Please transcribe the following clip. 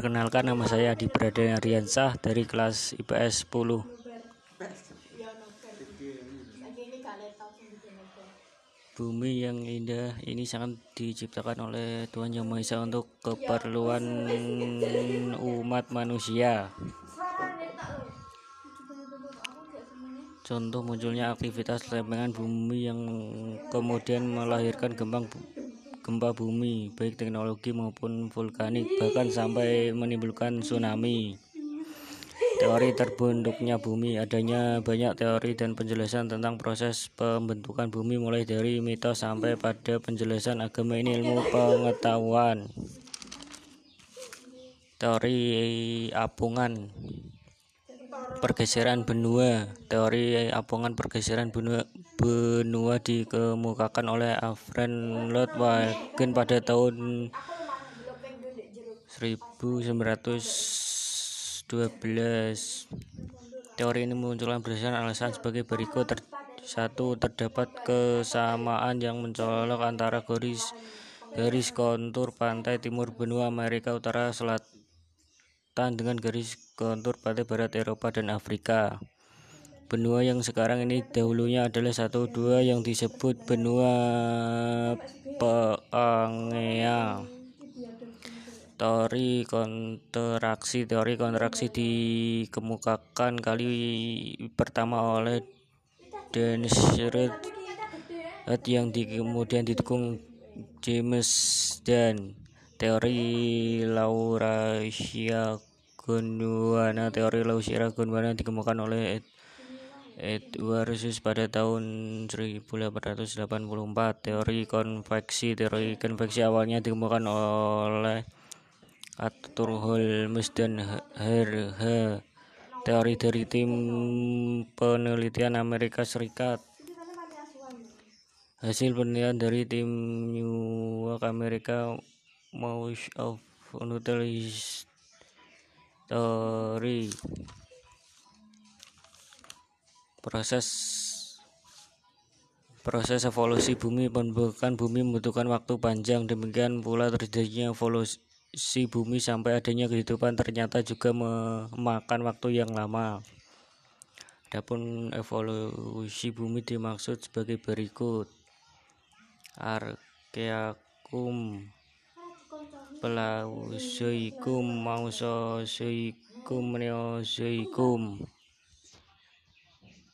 Perkenalkan nama saya Adi Bradana Ariansah dari kelas IPS 10. Bumi yang indah ini sangat diciptakan oleh Tuhan Yang Maha Esa untuk keperluan umat manusia. Contoh munculnya aktivitas lempengan bumi yang kemudian melahirkan gembang gempa bumi, baik teknologi maupun vulkanik, bahkan sampai menimbulkan tsunami. Teori terbentuknya bumi adanya banyak teori dan penjelasan tentang proses pembentukan bumi mulai dari mitos sampai pada penjelasan agama ini ilmu pengetahuan. Teori apungan pergeseran benua teori apungan pergeseran benua benua dikemukakan oleh Alfred Lord pada tahun 1900 12 teori ini memunculkan berdasarkan alasan sebagai berikut. Ter satu terdapat kesamaan yang mencolok antara garis garis kontur pantai timur benua Amerika Utara Selatan dengan garis kontur pantai barat Eropa dan Afrika benua yang sekarang ini dahulunya adalah satu dua yang disebut benua Pangea teori kontraksi teori kontraksi dikemukakan kali pertama oleh Dennis Reed yang di, kemudian didukung James dan teori Laurasia Gondwana teori Laurasia Gondwana dikemukakan oleh Edward pada tahun 1884 teori konveksi teori konveksi awalnya dikemukakan oleh Arthur Holmes dan Herha teori dari tim penelitian Amerika Serikat. Hasil penelitian dari tim New York Amerika Mouse of Nutrition Theory proses proses evolusi bumi pembentukan bumi membutuhkan waktu panjang demikian pula terjadinya evolusi si bumi sampai adanya kehidupan ternyata juga memakan waktu yang lama. Adapun evolusi bumi dimaksud sebagai berikut. Arkeakum Pelauzoikum Mausozoikum Neozoikum